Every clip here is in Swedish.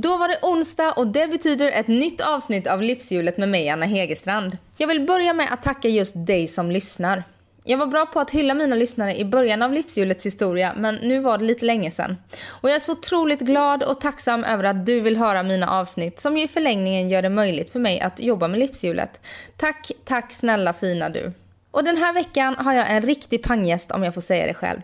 Då var det onsdag och det betyder ett nytt avsnitt av Livshjulet med mig, Anna Hegerstrand. Jag vill börja med att tacka just dig som lyssnar. Jag var bra på att hylla mina lyssnare i början av livshjulets historia, men nu var det lite länge sedan. Och jag är så otroligt glad och tacksam över att du vill höra mina avsnitt som ju i förlängningen gör det möjligt för mig att jobba med livshjulet. Tack, tack snälla fina du. Och den här veckan har jag en riktig panggäst om jag får säga det själv.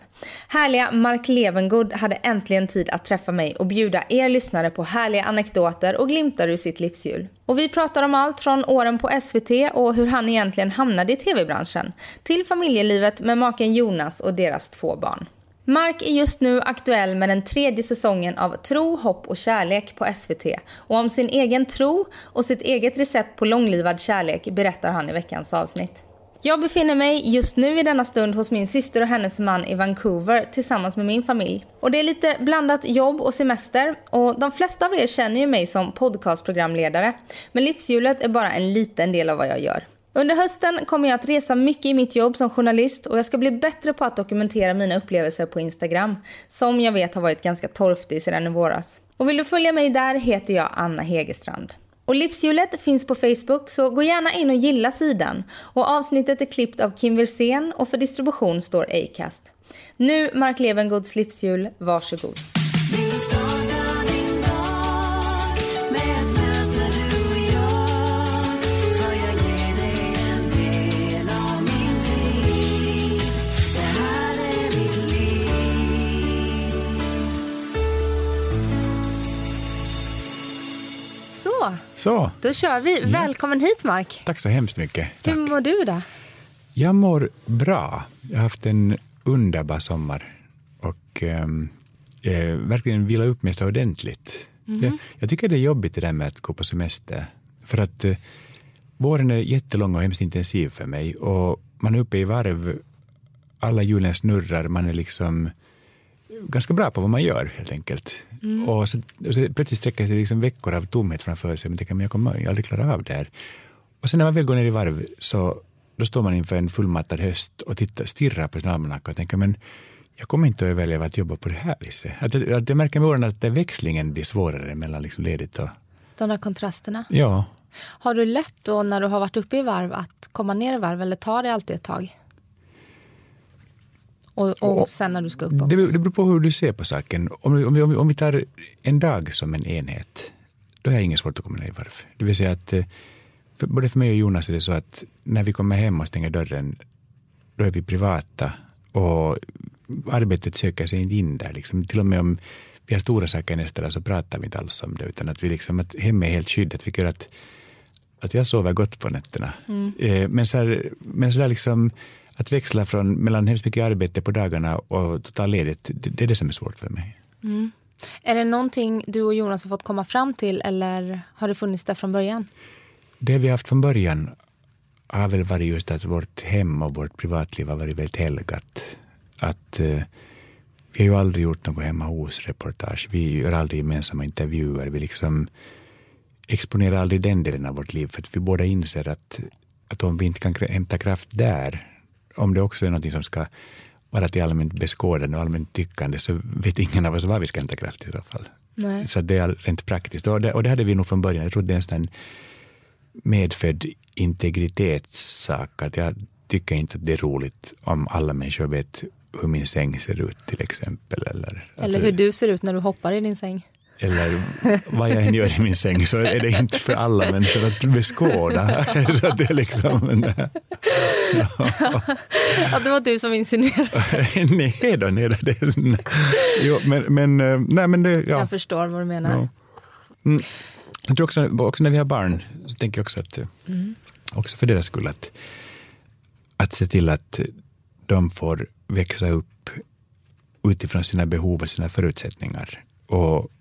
Härliga Mark Levengood hade äntligen tid att träffa mig och bjuda er lyssnare på härliga anekdoter och glimtar ur sitt livshjul. Och vi pratar om allt från åren på SVT och hur han egentligen hamnade i tv-branschen till familjelivet med maken Jonas och deras två barn. Mark är just nu aktuell med den tredje säsongen av Tro, hopp och kärlek på SVT. Och om sin egen tro och sitt eget recept på långlivad kärlek berättar han i veckans avsnitt. Jag befinner mig just nu i denna stund hos min syster och hennes man i Vancouver tillsammans med min familj. Och det är lite blandat jobb och semester och de flesta av er känner ju mig som podcastprogramledare. Men livshjulet är bara en liten del av vad jag gör. Under hösten kommer jag att resa mycket i mitt jobb som journalist och jag ska bli bättre på att dokumentera mina upplevelser på Instagram, som jag vet har varit ganska torftig sedan i våras. Och vill du följa mig där heter jag Anna Hegerstrand. Och Livshjulet finns på Facebook så gå gärna in och gilla sidan. Och avsnittet är klippt av Kim Wirsén och för distribution står Acast. Nu Mark Levengoods livshjul, varsågod. Så, då kör vi. Välkommen hit Mark. tack så hemskt mycket. Tack. Hur mår du då? Jag mår bra. Jag har haft en underbar sommar och ehm, eh, verkligen vilat upp mig så ordentligt. Jag, jag tycker det är jobbigt det där med att gå på semester. För att eh, våren är jättelång och hemskt intensiv för mig och man är uppe i varv. Alla hjulen snurrar. Man är liksom ganska bra på vad man gör helt enkelt. Och, så, och så plötsligt sträcker sig liksom veckor av tomhet framför sig. Men tänker, men jag kommer aldrig klara av det här. Och sen när man väl går ner i varv så då står man inför en fullmattad höst och tittar, stirrar på sin almanacka och tänker men jag kommer inte att överleva att jobba på det här viset. Att, att, jag märker med åren att det växlingen blir svårare mellan liksom ledigt och... De där kontrasterna. Ja, Har du lätt då när du har varit uppe i varv att komma ner i varv eller tar det alltid ett tag? Och, och Och- sen när du ska upp det, också? det beror på hur du ser på saken. Om, vi- om, om, om vi tar en dag som en enhet, då är det inget svårt att komma ner i varv. Det vill säga att eh, för, både för mig och Jonas är det så att när vi kommer hem och stänger dörren, då är vi privata och arbetet söker sig inte in där. Liksom. Till och med om vi har stora saker nästa dag så pratar vi inte alls om det, utan att vi liksom, att hemma är helt skyddat. Vi gör att, att jag sover gott på nätterna. Eh, men så, här, men så där liksom, att växla från mellan hemskt mycket arbete på dagarna och total ledigt, det, det är det som är svårt för mig. Är det någonting du och Jonas har fått komma fram till eller har det funnits där från början? Det vi har haft från början har väl varit just att vårt hem och vårt privatliv har varit väldigt helgat. Att eh, vi har ju aldrig gjort något hemma hos-reportage. Vi gör aldrig gemensamma intervjuer. Vi liksom exponerar aldrig den delen av vårt liv för att vi båda inser att, att om vi inte kan hämta kraft där, om det också är något som ska vara till allmänt beskådande och allmänt tyckande så vet ingen av oss var vi ska hämta kraft i så fall. Nej. Så det är rent praktiskt. Och det, och det hade vi nog från början. Jag tror det är en sån medfödd integritetssak. Att jag tycker inte att det är roligt om alla människor vet hur min säng ser ut till exempel. Eller, Eller hur du ser ut när du hoppar i din säng? Eller vad jag än gör i min säng så är det inte för alla människor att beskåda. så att det är liksom, en- Ja, det var du som insinuerade. nej då, nej då. Det är, sån- jo, men, men, eh, nej, men det, ja. Jag förstår vad du menar. Ja. Mm. Jag tror också, också när vi har barn, så tänker jag också att, eh, också för deras skull, att, att se till att de får växa upp utifrån sina behov och sina förutsättningar. Och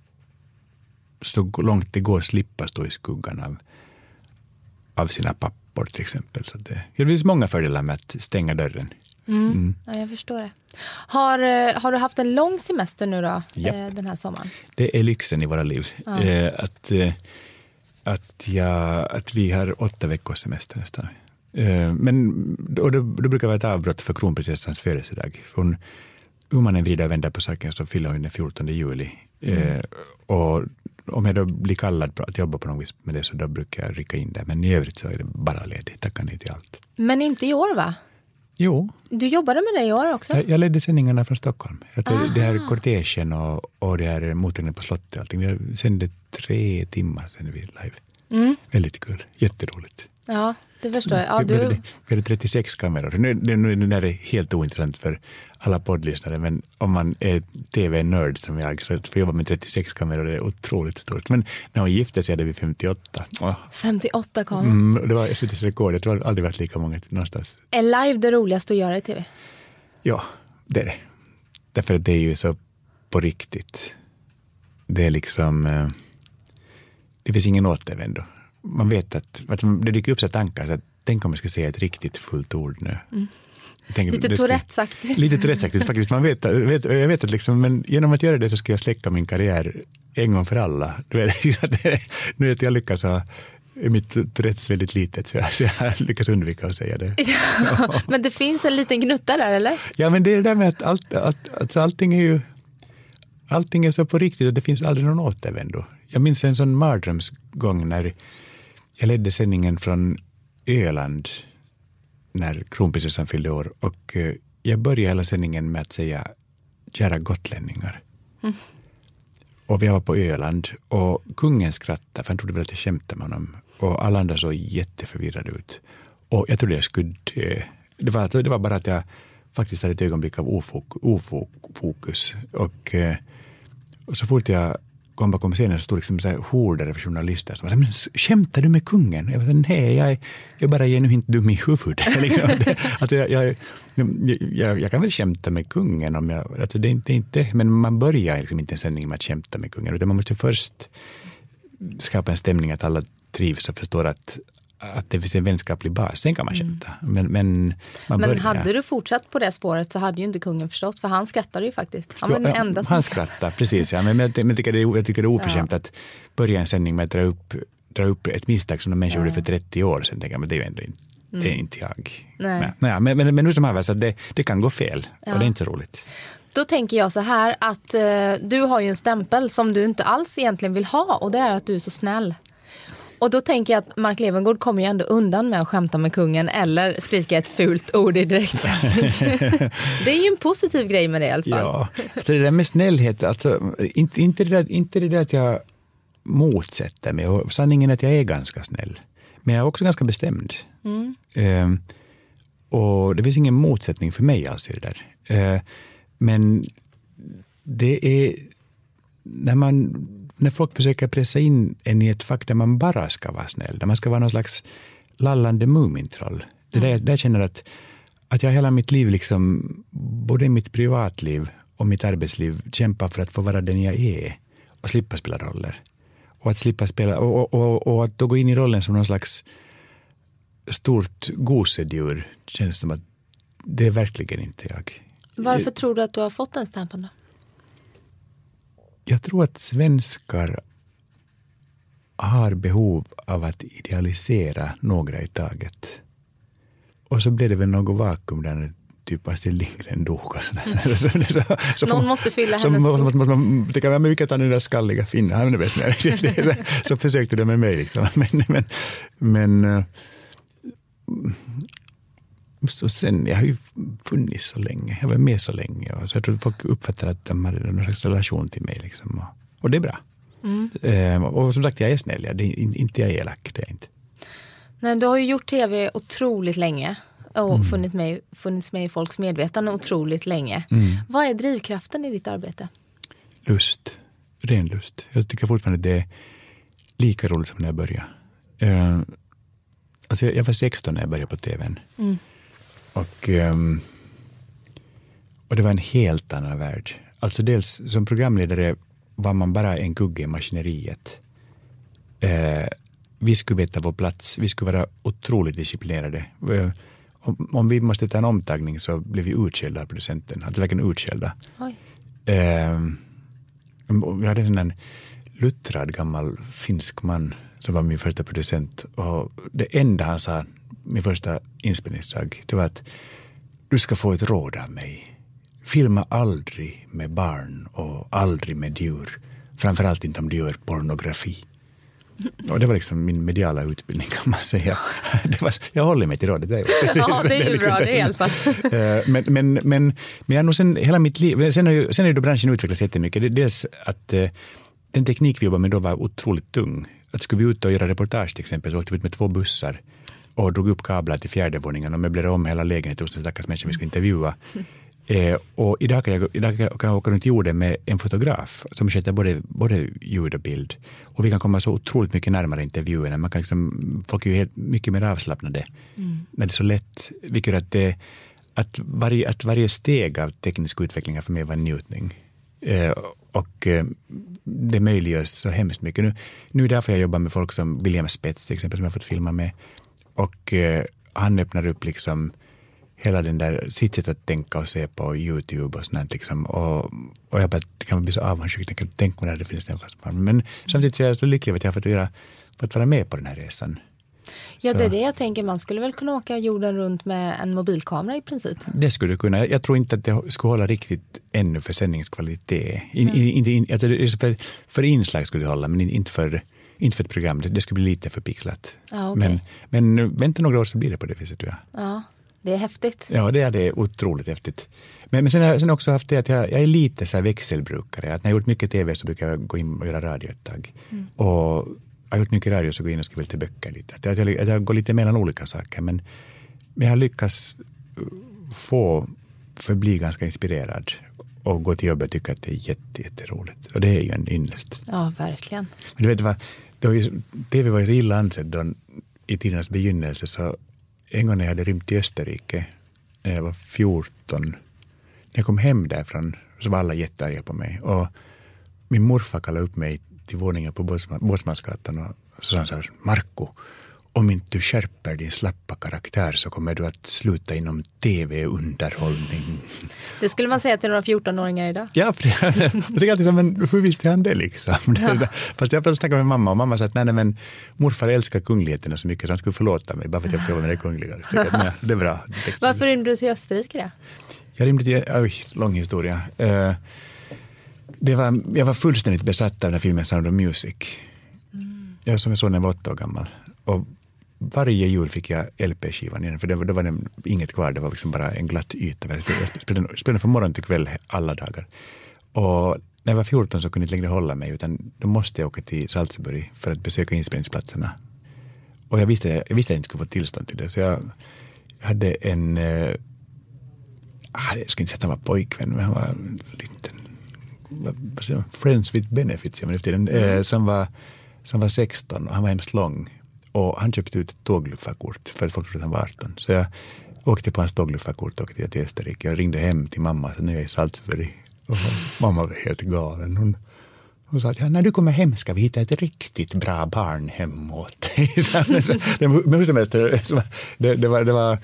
så långt det går slippa stå i skuggan av, av sina pappor till exempel. Så det, det finns många fördelar med att stänga dörren. Mm. Ja, jag förstår det. Har, eh, har du haft en lång semester nu då, Japp. eh, den här sommaren? Det är lyxen i våra liv. Ja. Eh, att, eh, att, jag, att vi har åtta veckors semester nästan. Eh, men och det, det brukar vara ett avbrott för kronprinsessans födelsedag. För hon, hur man än vrider och vänder på saken så fyller hon den 14 juli. Eh, och om jag då blir kallad på att jobba på något vis med det så då brukar jag rycka in där. Men i övrigt så är det bara ledigt. Tackar nej till allt. Men inte i år va? Jo, Du jobbade med det i år också? jag, jag ledde sändningarna från Stockholm. Alltså, det här kortegen och, och det här mottagningen på slottet och allting. Vi sände tre timmar sen vi live. Mm. Väldigt kul. Jätteroligt. Ja, det förstår jag. Ja, vi, du... hade, vi hade 36 kameror. Nu, nu, nu, nu är det helt ointressant för alla poddlyssnare, men om man är tv-nörd som jag, så att få jobba med 36 kameror det är otroligt stort. Men när hon gifte sig hade vi 58. Åh. 58 kameror. Mm, det var SVTs rekord. Jag tror aldrig varit lika många någonstans. Är live det roligaste att göra i tv? Ja, det är det. Därför att det är ju så på riktigt. Det är liksom... eh, Det finns ingen återvändo. Man vet att, att det dyker upp så tankar, så att tänk om jag ska säga ett riktigt fullt ord nu. Jag tänker, Lite Tourettesaktigt. Lite Tourettesaktigt faktiskt. Man vet, vet, jag vet att liksom, men genom att göra det så ska jag släcka min karriär en gång för alla. Du vet, att nu att jag lyckas ha mitt Tourettes väldigt litet, så jag, så jag lyckas undvika att säga det. Men det finns en liten gnutta där, eller? Ja, men det är det där med att allt, allt, alltså allting är ju allting är så på riktigt och det finns aldrig någon återvändo. Jag minns en sån mardrömsgång när jag ledde sändningen från Öland när kronprinsessan fyllde år och eh, jag började hela sändningen med att säga kära gotlänningar. Och vi var på Öland och kungen skrattade för han trodde väl att jag skämtade med honom. Och alla andra såg jätteförvirrade ut. Och jag trodde jag skulle dö. Det var, alltså- det var bara att jag faktiskt hade ett ögonblick av ofok, ofokus. Och, eh, och så fort jag kom bakom scenen så stod liksom så här horder av journalister som sa, men skämtar du med kungen? Jag var, nej, jag är, jag är bara genuint dum i huvudet. liksom, det, alltså jag, jag, jag, jag kan väl skämta med kungen om jag, alltså det är inte, inte men man börjar liksom inte en sändning med att skämta med kungen, utan man måste först skapa en stämning att alla trivs och förstår att, att det finns en vänskaplig bas. Sen kan man skämta. Men, men man Men börjar. hade du fortsatt på det spåret så hade ju inte kungen förstått, för han skrattade ju faktiskt. Han var Jo, den ja, enda som Han skrattade. precis. Ja. Men, men, jag, men jag, tycker det är, jag tycker det är oförskämt att börja en sändning med att dra upp, dra upp ett misstag som de människor gjorde för 30 år sedan. Tänker jag, men det är ju ändå inte, det är inte jag. Nej. Men, men, men, men nu som att det, det kan gå fel Ja. och det är inte roligt. Då tänker jag så här att eh, du har ju en stämpel som du inte alls egentligen vill ha och det är att du är så snäll. Och då tänker jag att Mark Levengood kommer ju ändå undan med att skämta med kungen eller skrika ett fult ord i direktsändning. det är ju en positiv grej med det i alla fall. Ja, det där med snällhet, alltså, inte, inte, det där, inte det där att jag motsätter mig. Och sanningen är att jag är ganska snäll. Men jag är också ganska bestämd. Ehm, och det finns ingen motsättning för mig alls i det där. Ehm, men det är när, man, när folk försöker pressa in en i ett fack där man bara ska vara snäll, där man ska vara någon slags lallande Mumintroll. Det där, där jag känner att, att jag hela mitt liv, liksom, både i mitt privatliv och mitt arbetsliv, kämpar för att få vara den jag är och slippa spela roller. Och att slippa spela, och, och, och, och att då gå in i rollen som någon slags stort gosedjur känns som att det är verkligen inte jag. Varför tror du att du har fått den stämpeln? Jag tror att svenskar har behov av att idealisera några i taget. Och så blev det väl något vakuum där typ Astrid Lindgren dog och sådär. så, så, så, så, Någon måste fylla så hennes måste, skor. måste man tänka, men den där skalliga finnen, han är bäst. så, så försökte de med mig liksom. Men, men, men så sen, jag har ju funnits så länge, jag var med så länge. Och så jag tror att folk uppfattar att de har någon slags relation till mig. Liksom. Och, och det är bra. Eh, och som sagt, jag är snäll. Jag, det är, in- inte jag är elak, det är inte. Nej, du har ju gjort tv otroligt länge och funnits, med, funnits med i folks medvetande otroligt länge. Vad är drivkraften i ditt arbete? Lust. Ren lust. Jag tycker fortfarande det är lika roligt som när jag började. Eh, alltså jag, jag var 16 när jag började på tvn. Och, ehm, och det var en helt annan värld. Alltså dels som programledare var man bara en kugge i maskineriet. Eh, vi skulle veta vår plats, vi skulle vara otroligt disciplinerade. Eh, om, om vi måste ta en omtagning så blev vi utskällda av producenten, alltså verkligen utskällda. Oj. Eh, vi hade en sån luttrad gammal finsk man som var min första producent. Och det enda han sa, min första inspelningsdag, det var att du ska få ett råd av mig. Filma aldrig med barn och aldrig med djur. Framförallt inte om du gör pornografi. Och det var liksom min mediala utbildning kan man säga. Det var, jag håller mig till rådet. Det ja, det är ju liksom bra det i alla fall. Eh, men, men, men, men jag nog sen hela mitt liv, sen har ju, sen har ju då branschen utvecklats jättemycket. Dels att eh, den teknik vi jobbade med då var otroligt tung. Att skulle vi ut och göra reportage till exempel så åkte vi ut med två bussar och drog upp kablar till fjärde våningen och möblerade om hela lägenheten hos den stackars människan vi skulle intervjua. Eh, och idag kan, jag, idag kan jag åka runt jorden med en fotograf som sköter både, både ljud och bild. Och vi kan komma så otroligt mycket närmare intervjuerna. Man kan liksom, folk är ju helt, mycket mer avslappnade mm. när det är så lätt. Vilket att, det, att, varje, att varje steg av teknisk utveckling för mig var en njutning. Eh, och eh, det möjliggörs så hemskt mycket. Nu, nu är det därför jag jobbar med folk som William Spets till exempel, som jag fått filma med. Och eh, han öppnar upp liksom hela den där sitt sätt att tänka och se på Youtube och sånt liksom. Och, och jag bara, kan bli så avundsjuk. Tänk, tänk om det finns den fast Men samtidigt så är jag så lycklig att jag har fått, göra, fått vara med på den här resan. Ja, så. det är det jag tänker. Man skulle väl kunna åka jorden runt med en mobilkamera i princip? Det skulle du kunna. Jag tror inte att det skulle hålla riktigt ännu för sändningskvalitet. In, mm. in, in, alltså för, för inslag skulle det hålla, men inte för, inte för ett program. Det, det skulle bli lite för pixlat. Ah, okay. men, men vänta några år så blir det på det viset tror jag. Ja. Det är häftigt. Ja, det är det otroligt häftigt. Men, men sen har jag också haft det att jag, jag är lite så växelbrukare. Att när jag gjort mycket tv så brukar jag gå in och göra radio ett tag. Mm. Och jag har gjort mycket radio så går jag in och skriver lite böcker lite. Att jag, att jag går lite mellan olika saker. Men, men jag har lyckats få förbli ganska inspirerad och gå till jobbet och tycka att det är jätte, jätteroligt. Och det är ju en ynnest. Ja, verkligen. Men du vet, vad, det var ju, tv var ju så illa ansett då, i tidernas begynnelse så en gång när jag hade rymt till Österrike, när jag var 14, när jag kom hem därifrån så var alla jättearga på mig. Och min morfar kallade upp mig till våningen på Båtsmansgatan och så sa han så här, Marco, om inte du skärper din slappa karaktär så kommer du att sluta inom tv-underhållning. Det skulle man säga till några 14-åringar idag. Ja, jag tycker alltid men hur visste han det liksom? Ja. Fast jag snackade med mamma och mamma sa att nej, nej, men morfar älskar kungligheterna så mycket så han skulle förlåta mig bara för att jag jobbar med det kungliga. Att, nej, det är bra. Varför rymde du till Österrike då? Jag rymde till, oj, lång historia. Uh, det var, jag var fullständigt besatt av den här filmen Sound of Music. Mm. Jag som jag såg när jag var åtta år gammal. Och varje jul fick jag LP-skivan igen, för det, då var det inget kvar, det var liksom bara en glatt yta. Jag spelade, spelade från morgon till kväll alla dagar. Och när jag var 14 så kunde jag inte längre hålla mig, utan då måste jag åka till Salzburg för att besöka inspelningsplatserna. Och jag visste, jag visste att jag inte skulle få tillstånd till det, så jag hade en, eh, ah, jag ska inte säga att han var pojkvän, men han var en liten, vad säger man, friends with benefits, jag menar, mm. eh, som, var, som var 16 och han var hemskt lång. Och han köpte ut ett tågluffarkort för att folk trodde han var 18. Så jag åkte på hans tågluffarkort och åkte till Österrike. Jag ringde hem till mamma, så nu är jag i Salzburg. Och mamma var helt galen. Hon, hon sa att ja, när du kommer hem ska vi hitta ett riktigt bra barnhem åt dig. Men hur som helst, det, det, var, det, var,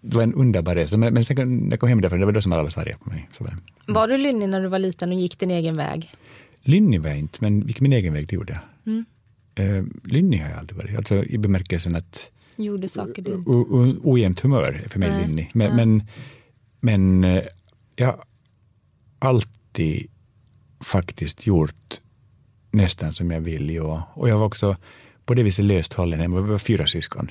det var en underbar resa. Men, men sen när jag kom hem därifrån, det var då som alla var arga på mig. Så, mm. Var du lynnig när du var liten och gick din egen väg? Lynnig var jag inte, men gick min egen väg, det gjorde jag. Mm. Eh, lynnig har jag aldrig varit, alltså i bemärkelsen att Gjorde saker dumt. Ojämnt humör är för mig Nej. lynnig. Men, men, men eh, jag har alltid faktiskt gjort nästan som jag vill. Ja. Och jag var också på det viset löst hållen. Vi var fyra syskon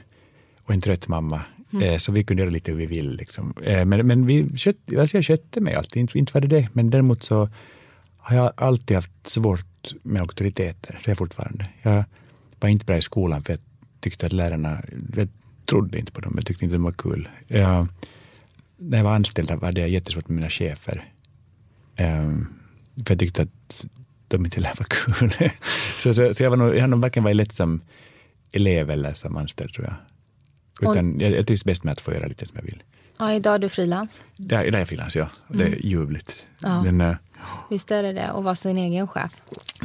och en trött mamma. Mm. Eh, så vi kunde göra lite hur vi vill. Liksom. Eh, men, men vi kött, alltså jag köpte mig alltid, inte, inte var det det. Men däremot så har jag alltid haft svårt med auktoriteter, det är fortfarande. Jag var inte bra i skolan för jag tyckte att lärarna, jag trodde inte på dem, jag tyckte inte de var kul. Jag, när jag var anställd hade jag jättesvårt med mina chefer. Um, för jag tyckte att de inte lär vara kul. så, så, så, jag, var nog, jag har nog varken varit lätt som elev eller som anställd tror jag. Utan jag, jag trivs bäst med att få göra lite som jag vill. Ja, idag är du frilans. Idag är jag frilans, ja. Det är mm. ljuvligt. Ja. Men, uh, Visst är det det, att vara sin egen chef.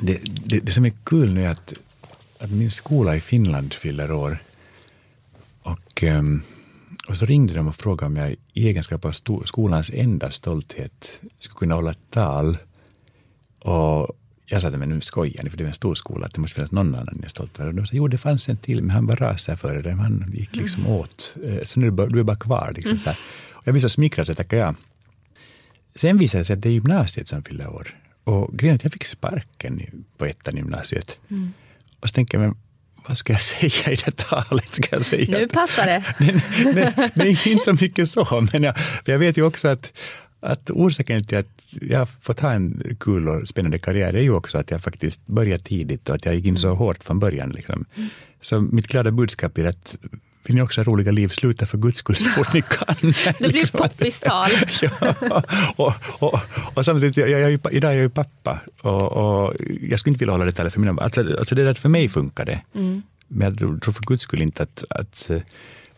Det, det, det som är kul nu är att, att min skola i Finland fyller år. Och, um, och så ringde de och frågade om jag i egenskap av skolans enda stolthet skulle kunna hålla ett tal. Och jag sa, men nu skojar ni, för det är en stor skola, att det måste finnas någon annan ni är stolt över. Och de sa, jo det fanns en till, men han var det. Han gick liksom mm. åt. Eh, så nu du är bara kvar. Liksom, mm. Och jag blev så smickrad så tackade jag. Sen visade det sig att det är gymnasiet som fyller år. Och grejen är att jag fick sparken på ettan gymnasiet. Mm. Och så tänker jag, men vad ska jag säga i det talet? Ska jag säga nu passar det. nej, nej, nej, inte så mycket så, men jag, jag vet ju också att, att orsaken till att jag fått ha en kul och spännande karriär är ju också att jag faktiskt började tidigt och att jag gick in så mm. hårt från början. Liksom. Mm. Så mitt glada budskap är att vill ni också ha roliga liv, sluta för guds skull så fort ni kan. Det blir liksom poppistal. ja, och, och, och samtidigt, jag, jag, idag är jag ju pappa och, och jag skulle inte vilja hålla det för mina alltså, alltså det där för mig funkar det. Mm. Men jag tror för guds skull inte att, att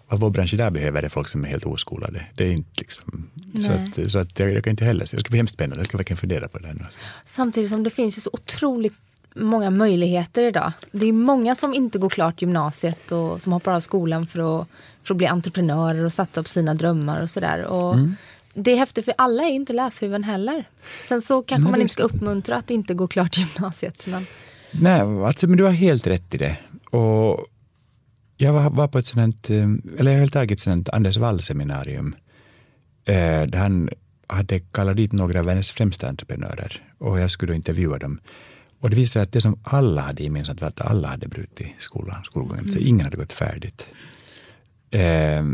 vad vår bransch idag behöver är folk som är helt oskolade. Det är inte liksom, så att, så att jag, jag, kan inte heller, det ska bli hemskt spännande, jag ska verkligen fundera på det. Nu. Samtidigt som det finns ju så otroligt många möjligheter idag. Det är många som inte går klart gymnasiet och som hoppar av skolan för att, för att bli entreprenörer och satsa på sina drömmar och sådär. Mm. Det är häftigt för alla är inte läshuvuden heller. Sen så kanske Nej, man inte ska uppmuntra att inte gå klart gymnasiet. Men... Nej, alltså, men du har helt rätt i det. Och jag var, var på ett sådant, eh, eller jag höll tagit ett sådant Anders Wall-seminarium eh, där han hade kallat dit några av världens främsta entreprenörer och jag skulle då intervjua dem. Och det visade sig att det som alla hade gemensamt var att alla hade brutit skolan, skolgången. Mm. Så ingen hade gått färdigt. Eh,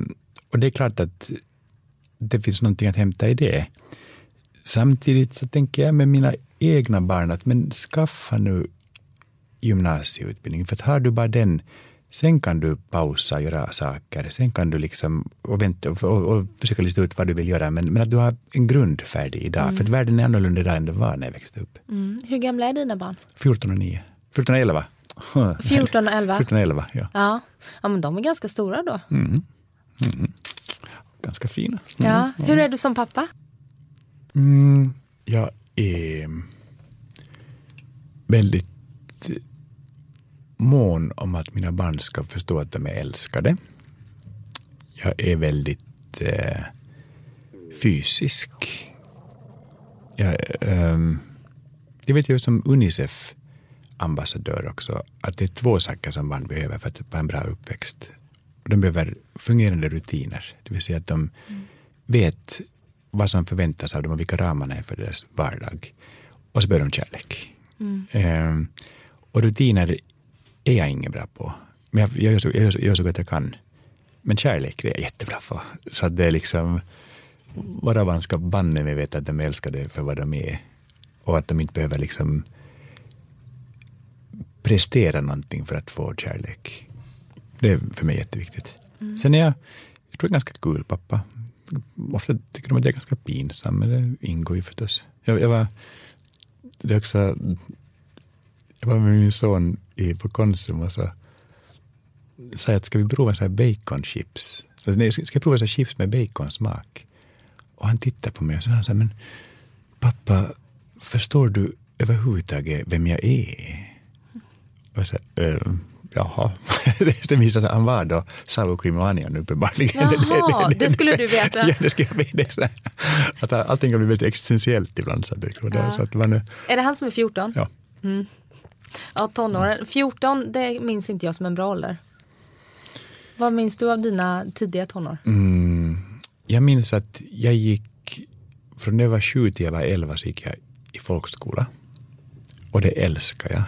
och det är klart att det finns någonting att hämta i det. Samtidigt så tänker jag med mina egna barn att men skaffa nu gymnasieutbildning. För att har du bara den, sen kan du pausa och göra saker. Sen kan du liksom och vänta och, och, och försöka lista ut vad du vill göra. Men, men att du har en grund färdig idag. Mm. För att världen är annorlunda idag än den var när jag växte upp. Mm. Hur gamla är dina barn? 14 och 9. 14 och 11. 14 och 11? 14 och 11, ja. ja. Ja, men de är ganska stora då. Mm. Mm. Ganska fina. Ja. Hur är du som pappa? Mm, jag är väldigt mån om att mina barn ska förstå att de är älskade. Jag är väldigt eh, fysisk. Jag, eh, jag vet ju som Unicef ambassadör också, att det är två saker som barn behöver för att få en bra uppväxt. De behöver fungerande rutiner, det vill säga att de vet vad som förväntas av dem och vilka ramarna är för deras vardag. Och så behöver de kärlek. Mm. Eh, och rutiner är jag ingen bra på. Men jag, jag, gör så, jag, gör så, jag gör så gott jag kan. Men kärlek det är jag jättebra på. Så att det är liksom, våra barn ska banne mig veta att de är älskade för vad de är. Och att de inte behöver liksom prestera någonting för att få kärlek. Det är för mig jätteviktigt. Mm. Sen är jag, jag tror jag är ganska kul pappa. Ofta tycker de att jag är ganska pinsam, men det ingår ju förstås. Jag, jag var, det också jag var med min son i, på Konsum och så sa jag att ska vi prova så här baconchips? Alltså, nej, ska jag prova så chips med baconsmak? Och han tittade på mig och sa, men pappa, förstår du överhuvudtaget vem jag är? Och så, äh, jaha, det visade att han var då och onion uppenbarligen. Jaha, det, det, det, skulle du veta. Ja, det skulle jag veta. Att allting har blivit väldigt existentiellt ibland. Så det, ja. så att man, är det han som är 14? Ja. Mm. Ja, tonåren. 14, det minns inte jag som en bra ålder. Vad minns du av dina tidiga tonår? Mm, jag minns att jag gick, från när jag var sju till jag var elva så gick jag i folkskola. Och det älskar jag.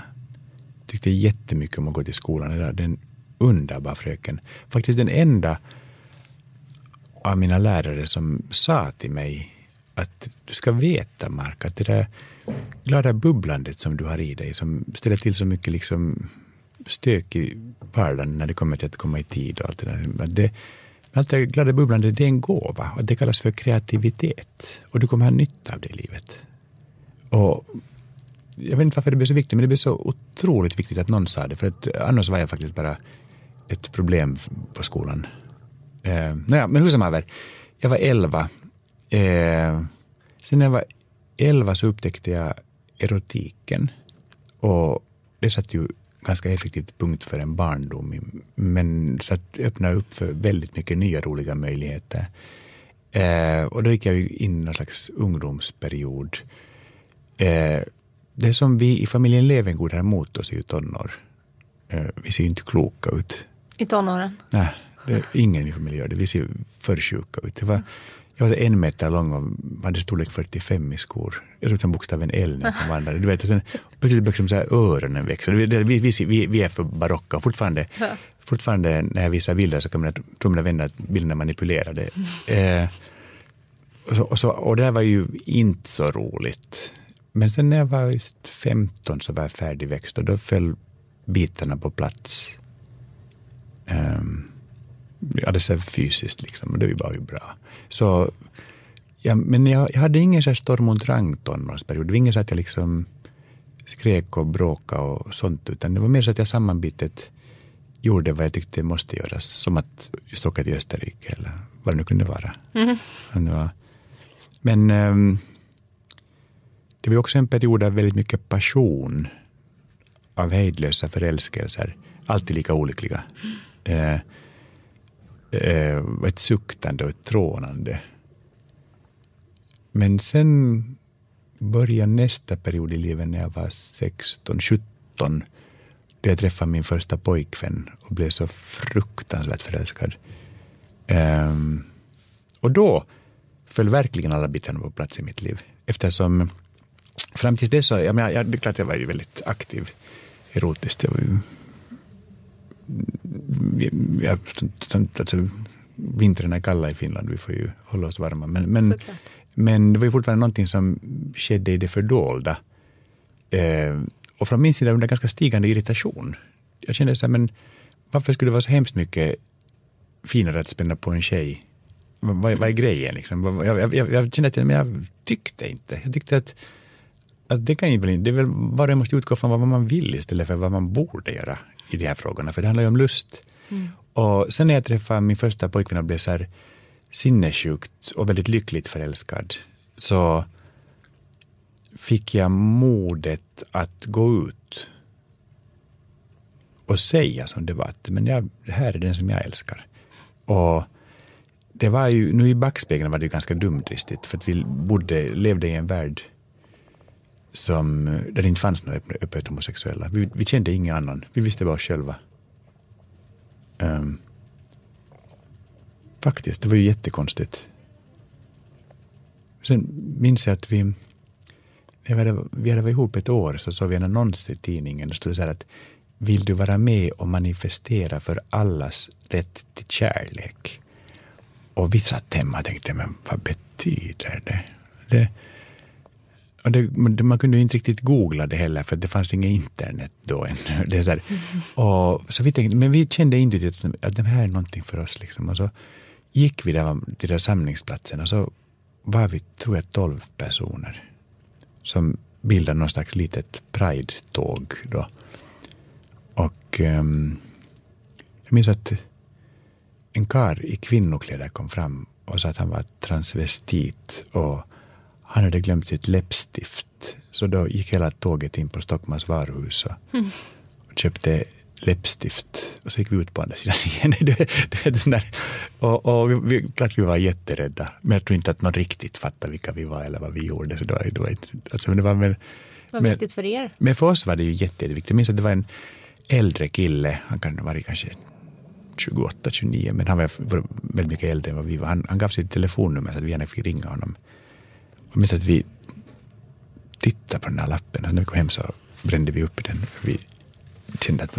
Tyckte jättemycket om att gå till skolan. Det där, den underbara fröken. Faktiskt den enda av mina lärare som sa till mig att du ska veta, Mark, att det där glada bubblandet som du har i dig, som ställer till så mycket liksom stök i vardagen när det kommer till att komma i tid och allt det där. Det, allt det glada bubblandet, det är en gåva och det kallas för kreativitet. Och du kommer ha nytta av det i livet. Och jag vet inte varför det blev så viktigt, men det blev så otroligt viktigt att någon sa det, för att annars var jag faktiskt bara ett problem på skolan. Eh, naja, men hur som haver, jag var elva. Eh, sen när jag var 11 så upptäckte jag erotiken. Och det satte ju ganska effektivt punkt för en barndom, men så att öppna upp för väldigt mycket nya roliga möjligheter. Eh, och då gick jag in i någon slags ungdomsperiod. Eh, det som vi i familjen Levengood har emot oss är ju tonår. Eh, vi ser ju inte kloka ut. I tonåren? Nej, ingen i familjen gör det. Vi ser för sjuka ut. Det var, jag var en meter lång och hade storlek 45 i skor. Jag såg ut som bokstaven L när jag vandrade. Du vet, och sen plötsligt började liksom så här öronen växa. Vi, vi, vi, vi är för barocka. Fortfarande, fortfarande när jag visar bilder så kommer jag tro mina vänner att bilderna är manipulerade. Eh, och, så, och, så, och det där var ju inte så roligt. Men sen när jag var 15 så var jag färdigväxt och då föll bitarna på plats. Um, ja, det är fysiskt liksom, och det var ju bra. Så, ja, men jag, jag hade ingen så här storm och drang tonårsperiod. Det var inget så att jag liksom skrek och bråkade och sånt, utan det var mer så att jag sammanbitet gjorde vad jag tyckte måste göras, som att just åka till Österrike eller vad det nu kunde vara. Mm. Det var, men um, det var också en period av väldigt mycket passion, av hejdlösa förälskelser, alltid lika olyckliga. Mm. Uh, eh, ett suktande och ett trånande. Men sen började nästa period i livet när jag var 16, 17 då jag träffade min första pojkvän och blev så fruktansvärt förälskad. Um, och då föll verkligen alla bitarna på plats i mitt liv. Eftersom fram tills dess så, jag menar, jag, det är klart jag var ju väldigt aktiv erotiskt. Jag var ju jag, alltså, vintern är kalla i Finland, vi får ju hålla oss varma. Men, men, men det var ju fortfarande någonting som skedde i det fördolda. Eh, och från min sida under ganska stigande irritation. Jag kände så här, men varför skulle det vara så hemskt mycket finare att spänna på en tjej? Vad, vad är grejen liksom? Jag, jag, jag, kände att men jag tyckte inte. Jag tyckte att, att det kan ju väl, det är väl, var och måste utgå från vad man vill istället för vad man borde göra i de här frågorna, för det handlar ju om lust. Mm. Och sen när jag träffade min första pojkvän och blev så här sinnessjukt och väldigt lyckligt förälskad, så fick jag modet att gå ut och säga som det var, att men jag, det här är den som jag älskar. Och det var ju, nu i backspegeln var det ganska dumdristigt, för att vi bodde, levde i en värld som, där det inte fanns några öppet homosexuella. Vi, vi kände ingen annan. Vi visste bara oss själva. Um, faktiskt, det var ju jättekonstigt. Sen minns jag att vi, vi hade, vi hade varit ihop ett år, så såg vi en annons i tidningen. Det stod så här att vill du vara med och manifestera för allas rätt till kärlek? Och vi satt hemma och tänkte, men vad betyder det? det det, man kunde inte riktigt googla det heller, för det fanns inget internet då ännu. Det är så, och, så vi tänkte, men vi kände intuitivt att, att det här är någonting för oss. Liksom. Och så gick vi där, till den samlingsplatsen och så var vi, tror jag, tolv personer som bildade någon slags litet pride-tåg. Då. Och um, jag minns att en kar i kvinnokläder kom fram och sa att han var transvestit och han hade glömt sitt läppstift. Så då gick hela tåget in på Stockmans varuhus och, mm. och köpte läppstift. Och så gick vi ut på andra sidan igen. det, det, det och, och vi, klart vi var jätterädda, men jag tror inte att någon riktigt fattade vilka vi var eller vad vi gjorde. Så det var, det var, alltså, det var med, vad med, viktigt för er? Men för oss var det ju jätteviktigt. Jag minns att det var en äldre kille, han kan ha varit kanske 28, 29, men han var väldigt mycket äldre än vad vi var. Han, han gav sitt telefonnummer så att vi gärna fick ringa honom. Jag minns att vi tittade på den här lappen och när vi kom hem så brände vi upp den. Vi kände att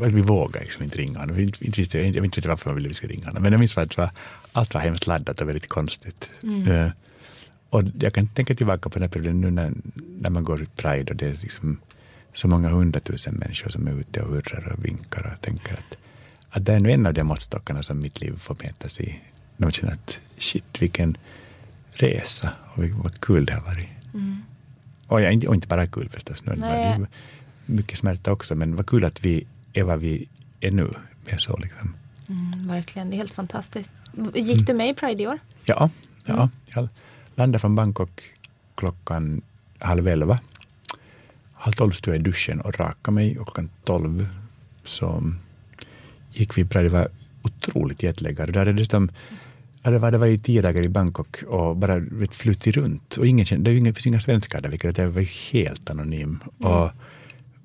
vi vågade liksom inte ringa honom. Inte visste, jag vet inte varför man ville att vi skulle ringa honom. Men jag minns att var, allt var hemskt laddat och väldigt konstigt. Mm. Uh, och jag kan tänka tillbaka på den här perioden nu när, när man går i Pride och det är liksom så många hundratusen människor som är ute och hurrar och vinkar och tänker att, att det är nu en av de måttstockarna som mitt liv får mätas i. När man känner att shit, vilken resa och vad kul det har varit. Mm. Och, ja, inte, och inte bara kul förstås, nu Nej. var mycket smärta också, men vad kul att vi är vad vi är nu. Mer så liksom. Mm, verkligen, det är helt fantastiskt. Gick mm. du med i Pride i år? Ja, ja mm. jag landade från Bangkok klockan halv elva. Halv tolv stod jag i duschen och rakade mig och klockan tolv så gick vi Pride. Det var otroligt jetlaggade. Där är det Ja, det var, det var ju tio dagar i Bangkok och bara flutit runt. Och ingen, det finns inga svenskar där, vilket jag var helt anonym. Mm. Och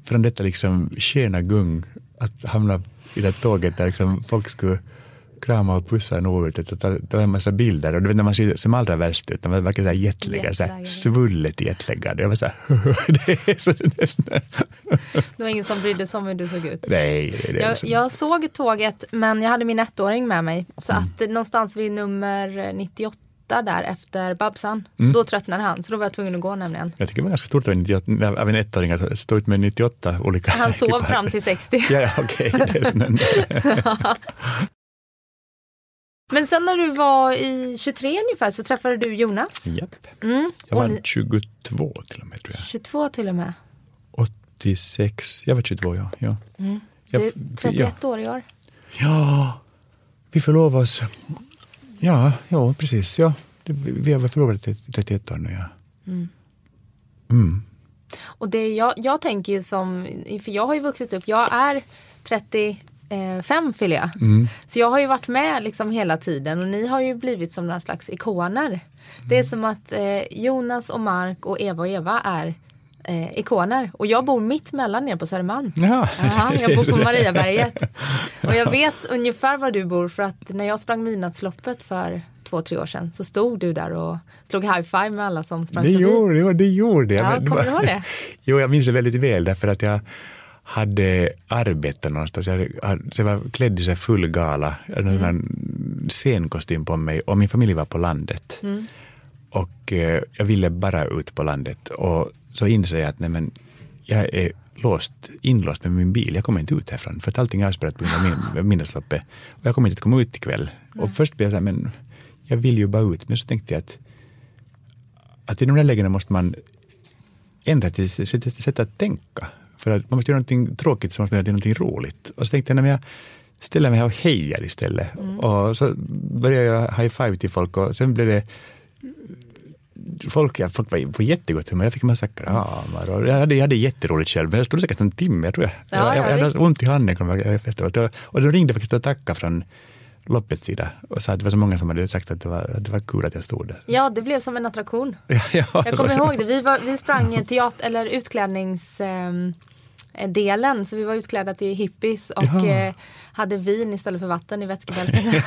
från detta liksom skena gung, att hamna i det tåget där liksom folk skulle krama och pussa nog ut och ta, ta en massa bilder. Och du vet när man ser som allra värst ut, när man verkar jetlaggad, så här, svullet jetlaggad. Jag var så här, det är så det Det var ingen som brydde sig om hur du såg ut? Nej. Det, det jag, jag, såg tåget, men jag hade min ettåring med mig. Så mm. att någonstans vid nummer 98 där efter Babsan. Mm. Då tröttnade han, så då var jag tvungen att gå nämligen. Jag tycker det var ganska stort av en ettåring att stå ut med 98 olika Han sov fram till 60. ja, okej. Okay. Men sen när du var i 23 ungefär så träffade du Jonas. Japp. Mm. Jag var 22 till och med tror jag. 22 till och med. 86, jag var 22 ja. ja. Mm. Det är 31 ja. år i år. Ja, vi förlovade oss. Ja, ja precis. Ja. Vi har väl förlovat i 31 år nu ja. Mm. Mm. Och det jag, jag tänker ju som, för jag har ju vuxit upp, jag är 30 eh, fem fyller jag. Mm. Så jag har ju varit med liksom hela tiden och ni har ju blivit som några slags ikoner. Mm. Det är som att eh, Jonas och Mark och Eva och Eva är eh, ikoner. Och jag bor mitt mellan er på Södermalm. Ja. Aha, jag bor på Mariaberget. Och jag vet ungefär var du bor för att när jag sprang midnattsloppet för två, tre år sedan så stod du där och slog high five med alla som sprang det förbi. Gjorde, det gjorde jag. Ja, kommer du ihåg det? Jo, jag minns det väldigt väl därför att jag hade arbetat någonstans. Jag, hade, jag var klädd i full gala, mm. en scenkostym på mig och min familj var på landet. Mm. Och eh, jag ville bara ut på landet och så insåg jag att nej, men, jag är låst, inlåst med min bil. Jag kommer inte ut härifrån för att allting är avspärrat på grund av minnesloppet. Och jag kommer inte att komma ut ikväll. Mm. Och först blev jag så här, men jag vill ju bara ut. Men så tänkte jag att, att i de där lägena måste man ändra sitt sätt att tänka. För att man måste göra någonting tråkigt så måste man göra någonting roligt. Och så tänkte jag, när jag ställer mig här och hejar istället. Mm. Och så började jag high five till folk och sen blev det folk, ja, folk var på jättegott humör. Jag fick en massa kramar och jag hade, jag hade jätteroligt själv. Men jag stod säkert en timme, jag tror jag. Ja, jag, jag, jag hade ont i handen kom jag efteråt. Och, och de ringde faktiskt och tackade från loppets sida och sa att det var så många som hade sagt att det var, att det var kul att jag stod där. Ja, det blev som en attraktion. ja, jag kommer ihåg det. Vi, var, vi sprang teater, eller utklädnings... Um, delen. Så vi var utklädda till hippies och ja. eh, hade vin istället för vatten i vätskebältena.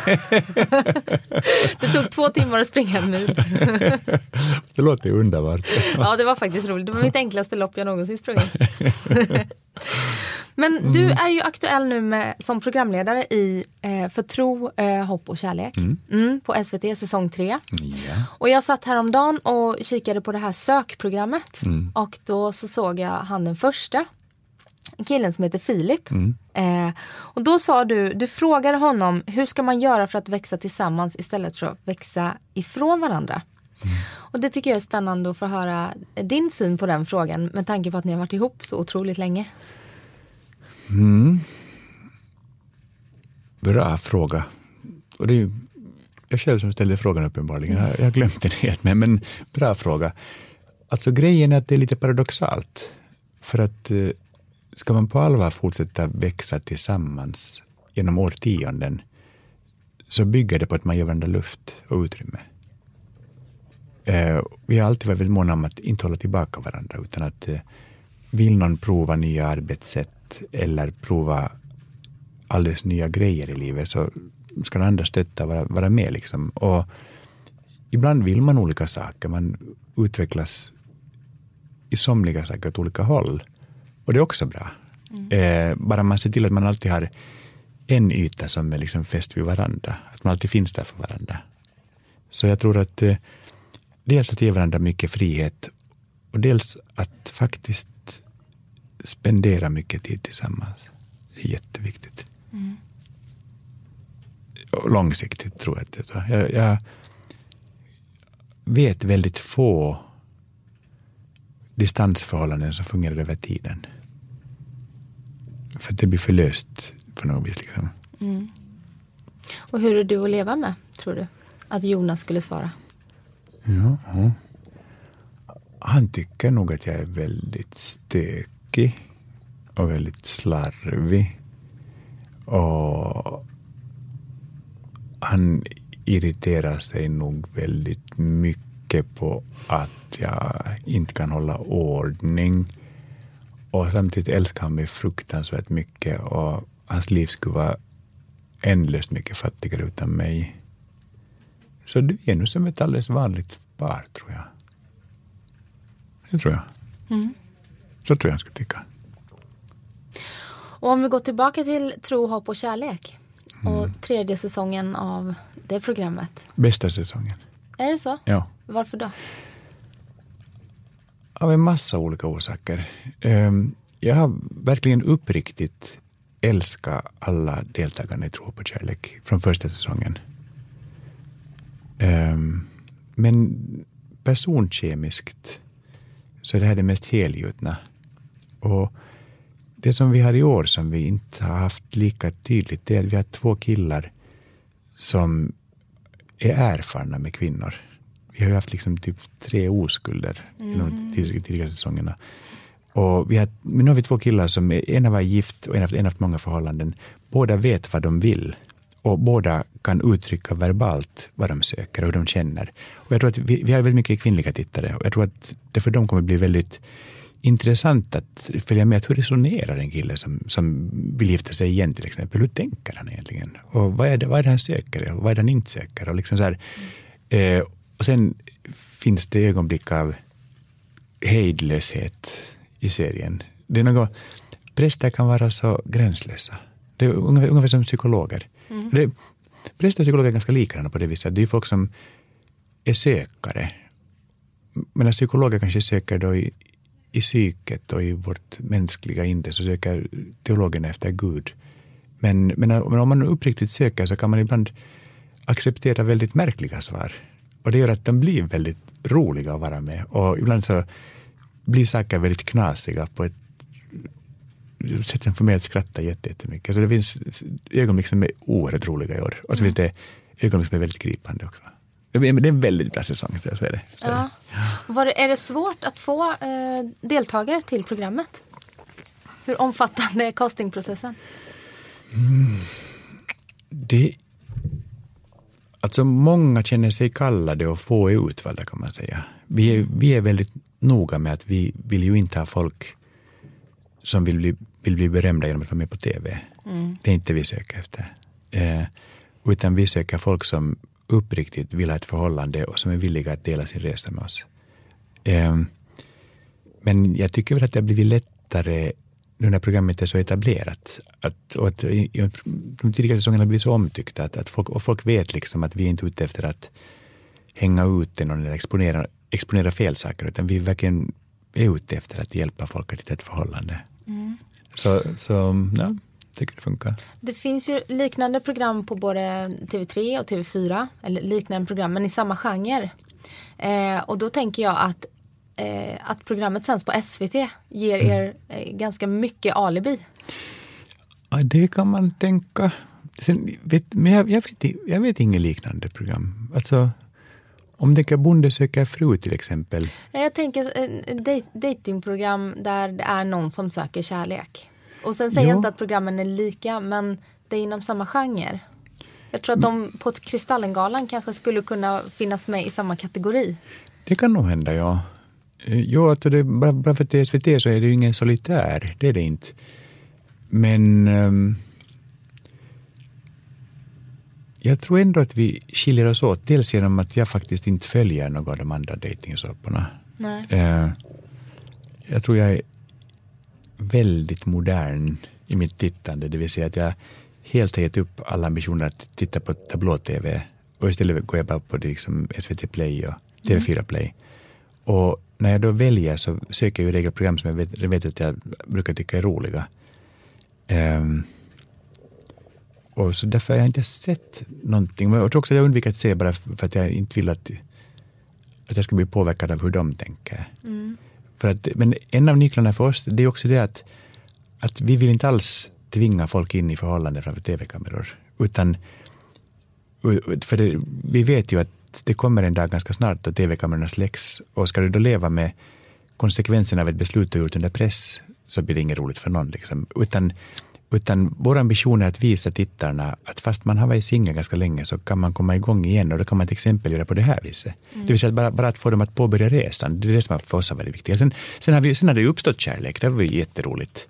det tog två timmar att springa en mil. det låter underbart. ja, det var faktiskt roligt. Det var mitt enklaste lopp jag någonsin sprungit. Men mm. du är ju aktuell nu med, som programledare i eh, För tro, eh, hopp och kärlek mm. Mm, på SVT säsong 3. Yeah. Och jag satt häromdagen och kikade på det här sökprogrammet mm. och då så såg jag han den första killen som heter Filip. Mm. Eh, och då sa du, du frågade honom hur ska man göra för att växa tillsammans istället för att växa ifrån varandra. Mm. Och det tycker jag är spännande att få höra din syn på den frågan med tanke på att ni har varit ihop så otroligt länge. Mm. Bra fråga. Och det är ju jag själv som ställde frågan uppenbarligen. Jag, jag har glömt den helt, men, men bra fråga. Alltså grejen är att det är lite paradoxalt. För att eh, ska man på allvar fortsätta växa tillsammans genom årtionden, så bygger det på att man ger varandra luft och utrymme. Eh, vi har alltid varit väldigt måna om att inte hålla tillbaka varandra, utan att eh, vill någon prova nya arbetssätt eller prova alldeles nya grejer i livet, så ska den andra stötta vara, vara med. Liksom. Och ibland vill man olika saker, man utvecklas i somliga saker åt olika håll. Och det är också bra. Mm. Eh, bara man ser till att man alltid har en yta som är liksom fäst vid varandra. Att man alltid finns där för varandra. Så jag tror att eh, dels att ge varandra mycket frihet och dels att faktiskt spendera mycket tid tillsammans. Det är jätteviktigt. Mm. Långsiktigt tror jag att det är jag, jag vet väldigt få distansförhållanden som fungerar över tiden. För att det blir förlöst på något vis. Liksom. Mm. Och hur är du att leva med, tror du? Att Jonas skulle svara? Ja, ja. Han tycker nog att jag är väldigt stökig och väldigt slarvig. Och han irriterar sig nog väldigt mycket på att jag inte kan hålla ordning. Och samtidigt älskar han mig fruktansvärt mycket och hans liv skulle vara ändlöst mycket fattigare utan mig. Så du är nog som ett alldeles vanligt par, tror jag. Det tror jag. Mm. Så tror jag jag skulle tycka. Och om vi går tillbaka till Tro, hopp och kärlek. Och tredje säsongen av det programmet. Bästa säsongen. Är det så? Ja. Varför då? Av en massa olika orsaker. Ehm, jag har verkligen uppriktigt älskat alla deltagarna i Tro på kärlek från första säsongen. Ehm, men personkemiskt så är det här det mest helgjutna. Och det som vi har i år som vi inte har haft lika tydligt, det är att vi har två killar som är erfarna med kvinnor. Vi har ju haft liksom typ tre oskulder i de tidigare, tidigare säsongerna. Och vi har, men nu har vi två killar som, en var gift och en har en har haft många förhållanden. Båda vet vad de vill och båda kan uttrycka verbalt vad de söker och hur de känner. Och jag tror att vi, vi har väldigt mycket kvinnliga tittare och jag tror att det för dem kommer bli väldigt intressant att följa med. Att hur resonerar en kille som, som vill gifta sig igen till exempel? Hur tänker han egentligen? Och vad är det, vad är det han söker och vad är det han inte söker? Och, liksom så här, eh, och sen finns det ögonblick av hejdlöshet i serien. Det är något, präster kan vara så gränslösa. Det är ungefär, ungefär som psykologer. Det, präster och psykologer är ganska likadana på det viset. Det är folk som är sökare. Medan psykologer kanske söker då i, i psyket och i vårt mänskliga inre så söker teologerna efter Gud. Men, men, men om man uppriktigt söker så kan man ibland acceptera väldigt märkliga svar. Och det gör att de blir väldigt roliga att vara med. Och ibland så blir saker väldigt knasiga på ett sätt som får mig att skratta jätte- jättemycket. Så det finns ögonblick som är oerhört roliga i år. Och så finns det ögonblick som är väldigt gripande också. Det är en väldigt bra säsong, så är det. Så är det. Ja. Var, är det svårt att få eh, deltagare till programmet? Hur omfattande är castingprocessen? Det, alltså många känner sig kallade och få är utvalda kan man säga. Vi är, vi är väldigt noga med att vi vill ju inte ha folk som vill bli, vill bli berömda genom att vara med på TV. Det är inte vi söker efter. Eh, utan vi söker folk som uppriktigt vill ha ett förhållande och som är villiga att dela sin resa med oss. Eh, men jag tycker väl att det har blivit lättare nu när programmet är så etablerat. Att, och att i- de tidigare säsongerna blivit så omtyckta. Att, att folk, och folk vet liksom att vi är inte ute efter att hänga ut någon eller exponera, exponera fel saker. Utan vi verkligen är ute efter att hjälpa folk att hitta ett förhållande. Så, så ja, tycker det funkar. Det finns ju liknande program på både TV3 och TV4. Eller liknande program, men i samma genre. Eh, och då tänker jag att, eh, att programmet sänds på SVT ger er eh, ganska mycket alibi. Ja, det kan man tänka. Sen, vet, men jag, jag, vet, jag vet inget liknande program. Alltså, om du tänker Bonde söker fru till exempel. Ja, Jag tänker eh, dej- datingprogram där det är någon som söker kärlek. Och sen säger Jo. jag inte att programmen är lika, men det är inom samma genre. Jag tror att de på Kristallengalan kanske skulle kunna finnas med i samma kategori. Det kan nog hända, ja. Eh, Jo, alltså det, bara, bara för att det är SVT så är det ju ingen solitär. Det är det inte. Men ehm, jag tror ändå att vi skiljer oss åt. Dels genom att jag faktiskt inte följer någon av de andra dejtingsåporna. Eh, jag tror jag är väldigt modern i mitt tittande. Det vill säga att jag helt har gett upp alla ambitioner att titta på tablå-tv. Och istället går jag bara på det liksom SVT Play och TV4 Play. Och när jag då väljer så söker jag i regel program som jag vet, jag vet att jag brukar tycka är roliga. Ehm, och så därför har jag inte sett någonting. Jag tror också att jag undviker att se bara för att jag inte vill att, att jag ska bli påverkad av hur de tänker. För att, men en av nycklarna för oss det är också det att, att vi vill inte alls tvinga folk in i förhållanden framför tv-kameror. Utan, för det, vi vet ju att det kommer en dag ganska snart då tv-kamerorna släcks. Och ska du då leva med konsekvenserna av ett beslut du gjort under press så blir det inget roligt för någon. Liksom. Utan, utan vår ambition är att visa tittarna att fast man har varit singel ganska länge så kan man komma igång igen och då kan man till exempel göra på det här viset. Det vill säga bara, bara att få dem att påbörja resan. Det är det som för oss har varit viktigt. Sen, sen, har vi, sen har det uppstått kärlek, det var ju jätteroligt.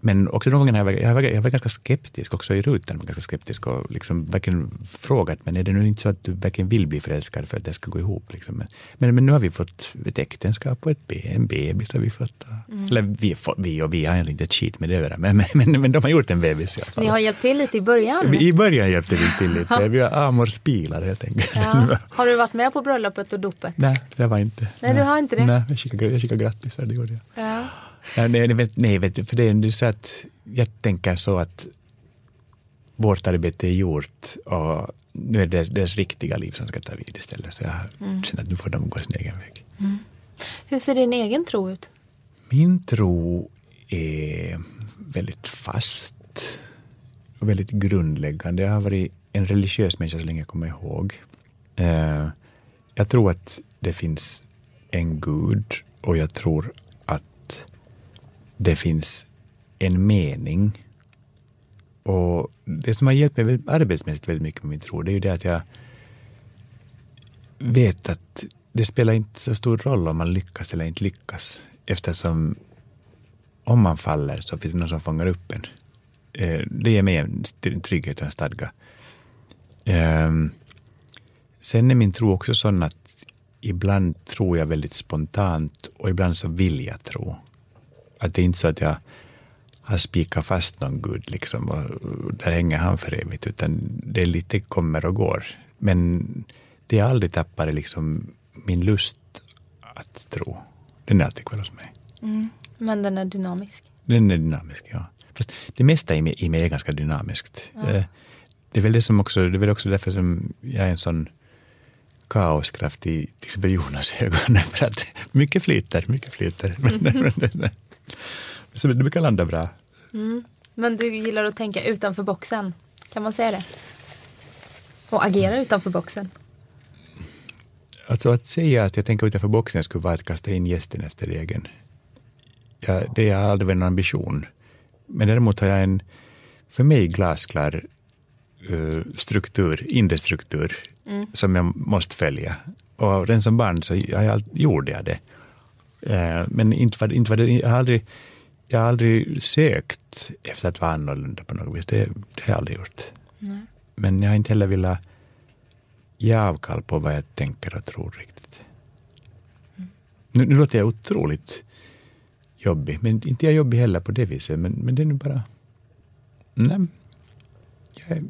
Men också gångerna jag var, jag, var, jag var ganska skeptisk, också i rutan var ganska skeptisk och liksom verkligen frågat, men är det nu inte så att du verkligen vill bli förälskad för att det ska gå ihop? Liksom? Men, men, men, nu har vi fått ett äktenskap och ett be, en bebis har vi fått. Mm. Eller vi, vi och vi har inte ett skit med det att göra, men, men, men, de har gjort en bebis i alla fall. Ni har hjälpt till lite i början? I början hjälpte vi till lite. Vi har Amor spilar helt enkelt. Ja. Har du varit med på bröllopet och dopet? Nej, det var inte. Nej, du har inte det? Nej, jag skickade, jag skickade grattisar, det gjorde jag. Ja. Ja, nej, nej, nej, för det är så att jag tänker så att vårt arbete är gjort och nu är det deras riktiga liv som ska ta vid istället. Så jag mm. känner att nu får de gå sin egen väg. Mm. Hur ser din egen tro ut? Min tro är väldigt fast och väldigt grundläggande. Jag har varit en religiös människa så länge jag kommer ihåg. Uh, jag tror att det finns en Gud och jag tror det finns en mening. Och det som har hjälpt mig arbetsmässigt väldigt mycket med min tro, det är ju det att jag vet att det spelar inte så stor roll om man lyckas eller inte lyckas, eftersom om man faller så finns det någon som fångar upp en. Eh, det ger mig en trygghet och en stadga. Ehm, sen är min tro också sån att ibland tror jag väldigt spontant och ibland så vill jag tro. Att det är inte så att jag har spikat fast någon gud liksom och där hänger han för evigt, utan det är lite kommer och går. Men det jag aldrig tappar är liksom min lust att tro. Den är alltid kvar hos mig. Mm. Men den är dynamisk? Den är dynamisk, ja. Fast det mesta i mig, i mig är ganska dynamiskt. Ja. Eh, det är väl det som också, det är väl också därför som jag är en sån kaoskraft i till exempel Jonas ögon. För att mycket flyter, mycket flyter. Så det brukar landa bra. Mm. Men du gillar att tänka utanför boxen, kan man säga det? Och agera utanför boxen? Alltså att säga att jag tänker utanför boxen skulle vara att kasta in gästen efter egen. Ja, det har aldrig varit någon ambition. Men däremot har jag en, för mig, glasklar uh, struktur, inre struktur, mm. som jag måste följa. Och redan som barn så jag, gjorde jag det. Uh, men inte var, inte var det, jag har aldrig jag har aldrig sökt efter att vara annorlunda på något vis. Det, det har jag aldrig gjort. Nej. Men jag har inte heller velat ge avkall på vad jag tänker och tror riktigt. Mm. Nu, nu låter jag otroligt jobbig, men inte jag jobbig heller på det viset. Men, men det är nu bara... Nej. Jag,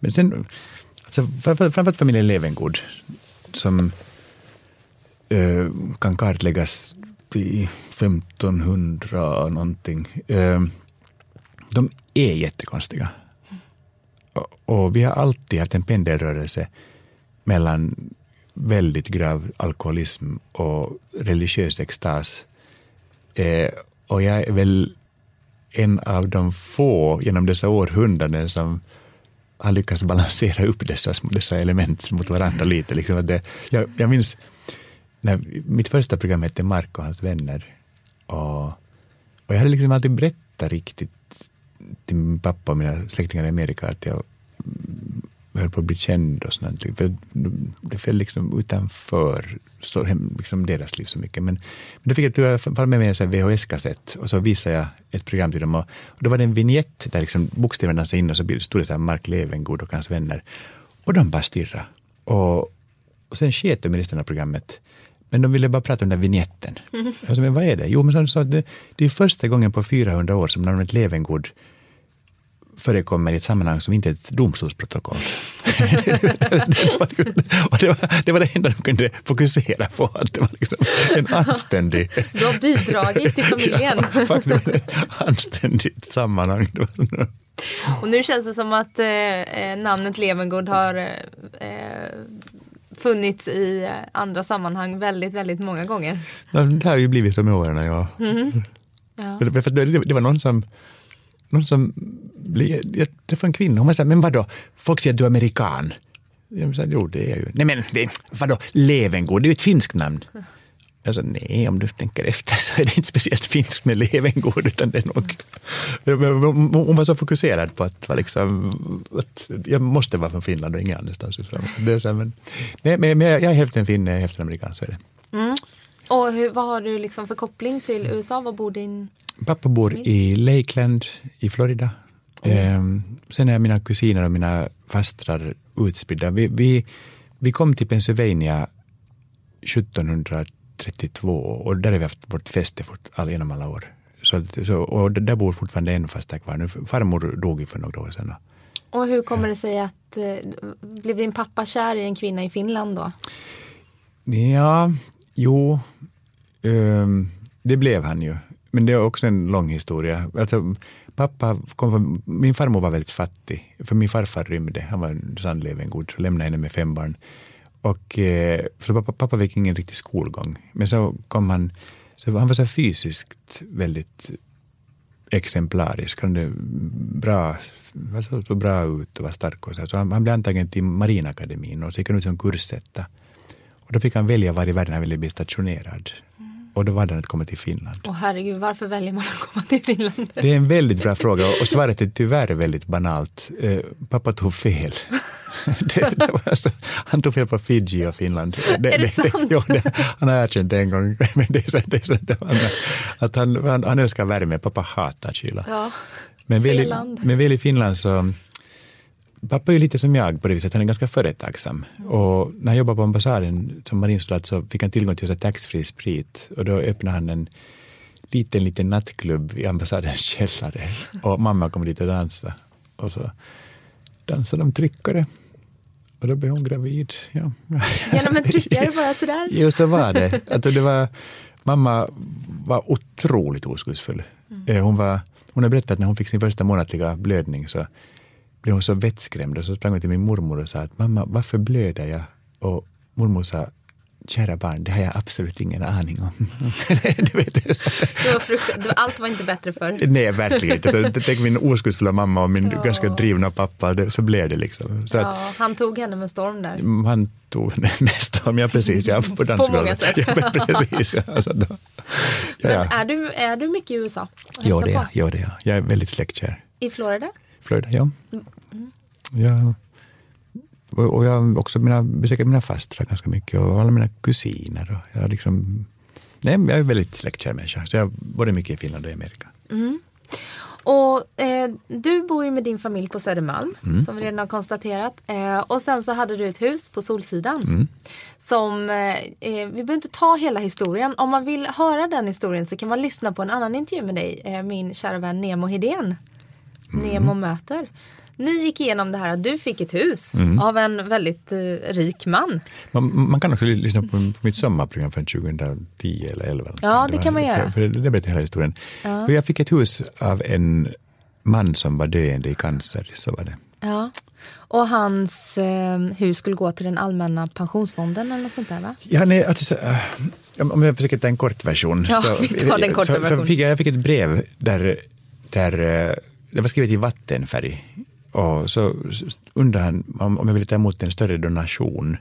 men sen, alltså, framförallt familjen Levengood, som uh, kan kartläggas i 1500 någonting. Ehm, de är jättekonstiga. Och vi har alltid haft en pendelrörelse mellan väldigt grav alkoholism och religiös extas. Ehm, och jag är väl en av de få genom dessa århundraden som har lyckats balansera upp dessa, dessa element mot varandra lite. Liksom det, jag, jag minns Nej, mitt första program hette Mark och hans vänner. Och, och jag hade liksom alltid berättat riktigt till min pappa och mina släktingar i Amerika att jag mm, höll på att bli känd och sånt. För det föll liksom utanför liksom deras liv så mycket. Men, men då fick jag falla med mig en VHS-kassett och så visade jag ett program till dem. Och, och då var det en vignett där liksom bokstäverna dansade in och så stod det så här Mark Levengood och hans vänner. Och de bara stirrade. Och, och sen sket de i resten av programmet. Men de ville bara prata om den där vignetten. Mm. Alltså, men vad är det? Jo, men de sa att det, det är första gången på 400 år som namnet Levengood förekommer i ett sammanhang som inte är ett domstolsprotokoll. det, var, det, var, det var det enda de kunde fokusera på, att det var liksom en anständig... Du har bidragit till familjen. ja, faktiskt, anständigt sammanhang. Och nu känns det som att eh, eh namnet Levengood har eh, funnits i andra sammanhang väldigt, väldigt många gånger. Det har ju blivit så med åren, ja. Mm. ja. Det, det, det, var någon som, någon som jag träffade en kvinna, hon sa, men vadå, folk säger att du är amerikan. Jag sa, jo det är jag ju. Nej men det, vadå, Levengood, det är ju ett finskt namn. Jag sa, nej, om du tänker efter så är det inte speciellt finskt med Levengood, utan det är nog... Hon var så fokuserad på att, liksom, att jag måste vara från Finland och ingen annanstans ifrån. Det är så, men, nej, men jag är hälften finne, hälften amerikan, så är det. Mm. Och hur, vad har du liksom för koppling till USA? Var bor din Pappa bor i Lakeland i Florida. Mm. sen är mina kusiner och mina fastrar utspridda. Vi, vi, vi kom till Pennsylvania 1732 och där har vi haft vårt fäste all, genom alla år. Så, så, och där bor fortfarande en faster kvar nu. Farmor dog ju för några år sedan. Och hur kommer det sig att, eh, blev din pappa kär i en kvinna i Finland då? Ja, jo, um, det blev han ju. Men det är också en lång historia. Alltså, pappa kom från, min farmor var väldigt fattig, för min farfar rymde. Han var sannligen god, så lämnade henne med fem barn. Och, eh, för pappa, fick ingen riktig skolgång. Men så kom han, så han var så fysiskt väldigt exemplarisk. Han hade bra, så, så bra ut och var stark. Och så så han, han blev antagen till Marinakademin och så gick han ut som kursetta. Och då fick han välja var i världen han ville bli stationerad. Och då var det att komma till Finland. Åh herregud, varför väljer man att komma till Finland? Det är en väldigt bra fråga och svaret är tyvärr väldigt banalt. Eh, pappa tog fel. det, det alltså, han tog fel på Fiji och Finland. Det, är det, sant? jo, han har erkänt det en gång. Men det är så, det är så, det han, att han, han, han älskar värme, pappa hatar kyla. Ja, väl, men väl i Finland så Pappa är ju lite som jag på det viset, han är ganska företagsam. Och när han jobbade på ambassaden som marinsoldat så fick han tillgång till taxfree sprit och då öppnade han en liten, liten nattklubb i ambassadens källare. Och mamma kom dit och dansade. Och så dansade de tryckare. Och då blev hon gravid. Ja. Genom en tryckare bara sådär? Jo, så var det. Att det var, mamma var otroligt oskuldsfull. Mm. Hon, var, hon har berättat att när hon fick sin första månatliga blödning så blev hon så vettskrämd och så sprang hon till min mormor och sa att mamma, varför blöder jag? Och mormor sa, kära barn, det har jag absolut ingen aning om. du vet, det var frukt, allt var inte bättre för Nej, verkligen inte. Så, tänk min oskuldsfulla mamma och min ja. ganska drivna pappa, det, så blev det liksom. Så ja, att, han tog henne med storm där. Han tog henne med storm, ja precis. Ja, på på många sätt. Ja, precis, ja, alltså då, ja, Men är du, är du mycket i USA? Ja, det är jag. Det jag är väldigt släktkär. I Florida? Florida, ja. Mm. ja. Och, jag också mina, besöker mina fastrar ganska mycket och alla mina kusiner. Och jag, liksom, nej, jag är väldigt släktkär människa, så jag både mycket i Finland och i Amerika. Mm. Och eh, Du bor ju med din familj på Södermalm, mm. som vi redan har konstaterat. Eh, och sen så hade du ett hus på Solsidan. Mm. Som, eh, eh vi behöver inte ta hela historien. Om man vill höra den historien så kan man lyssna på en annan intervju med dig, eh, min kära vän Nemo Hedén. Mm. Nemo möter. Ni gick igenom det här att du fick ett hus mm. av en väldigt eh, rik man. Man, man, kan också lyssna på, på mitt sommarprogram från 2010 eller 11. Ja, det, det kan man göra. För, det, det berättar hela historien. Ja. jag fick ett hus av en man som var döende i cancer, så var det. Ja. Och hans eh, hus skulle gå till den allmänna pensionsfonden eller något sånt där va? Ja, nej, alltså, äh, om jag försöker ta en kort version. Ja, så, den korta så, så fick jag, jag, fick ett brev där, där eh, det var skrivet i vattenfärg. Och så undrade han om, jag ville ta emot en större donation.